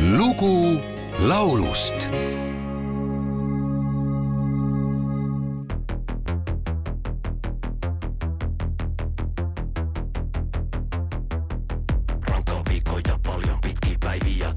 lugu laulust. Rankka viikko ja paljon pitkiä päiviä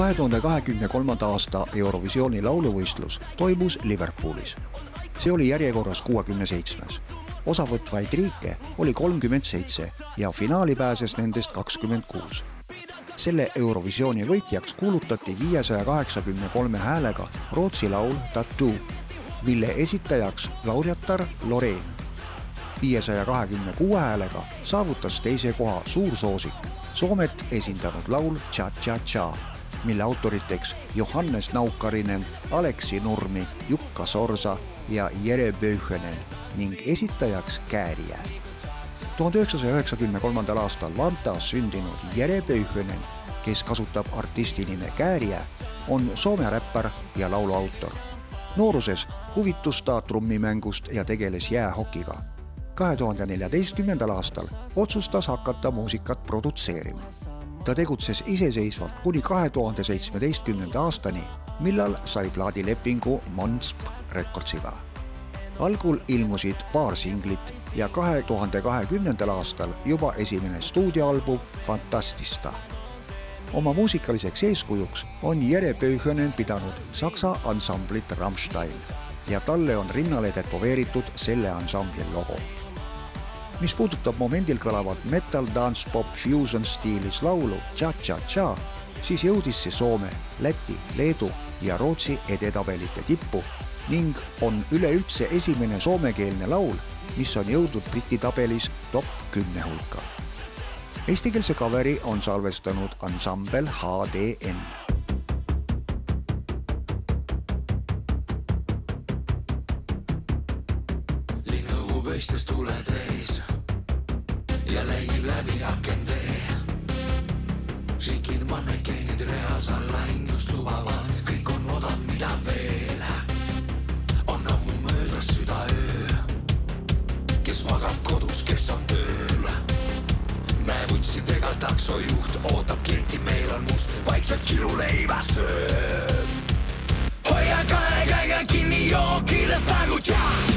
kahe tuhande kahekümne kolmanda aasta Eurovisiooni lauluvõistlus toimus Liverpoolis. see oli järjekorras kuuekümne seitsmes. osavõtvaid riike oli kolmkümmend seitse ja finaali pääses nendest kakskümmend kuus. selle Eurovisiooni võitjaks kuulutati viiesaja kaheksakümne kolme häälega Rootsi laul Tattoo, mille esitajaks lauljatar Loreen. viiesaja kahekümne kuue häälega saavutas teise koha suursoosik Soomet esindanud laul Cha Cha Cha, mille autoriteks Johannes Naukarinen, Aleksi Nurmi, Jukka Sorsa ja Jere Pöyhönen ning esitajaks Käärijää. tuhande üheksasaja üheksakümne kolmandal aastal Vantas sündinud Jere Pöyhönen, kes kasutab artisti nime Käärijää, on Soome räppar ja lauluautor. nooruses huvitus ta trummimängust ja tegeles jäähokiga kahe tuhande neljateistkümnendal aastal otsustas hakata muusikat produtseerima. Ta tegutses iseseisvalt kuni kahe tuhande seitsmeteistkümnenda aastani, millal sai plaadilepingu Monsp Recordsiga. algul ilmusid paar singlit ja kahe tuhande kahekümnendal aastal juba esimene stuudioalbum Fantastista oma muusikaliseks eeskujuks on Jere Pöyhönen pidanud Saksa ansamblit Rammstein ja talle on rinnale tätoveeritud selle ansambli logo. Mis puudutab momendil kõlavat metal dance pop fusion stiilis laulu Cha Cha Cha, siis jõudis see Soome, Läti, Leedu ja Rootsi edetabelite tippu ning on üleüldse esimene soomekeelne laul, mis on jõudnud Briti tabelis top kümne hulka Eestikeelse coveri on salvestanud ansambel HDN. Kodus, kes on tööl. näevuntsidega taksojuht ootab klienti, meil on must, vaikselt kiluleiba sööb hoia kahe käega kinni jookidest nagu tša,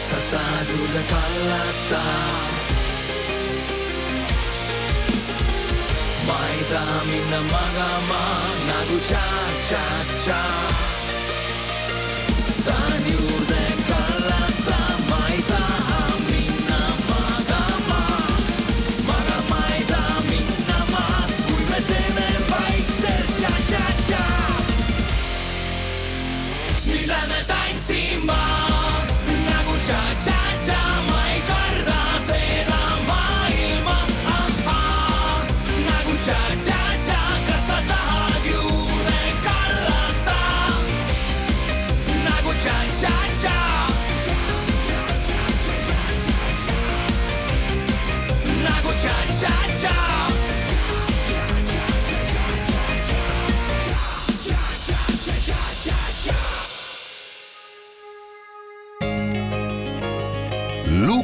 kasata dure kallata Maita minna magama nagu cha cha cha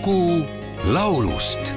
Lugu Laulust.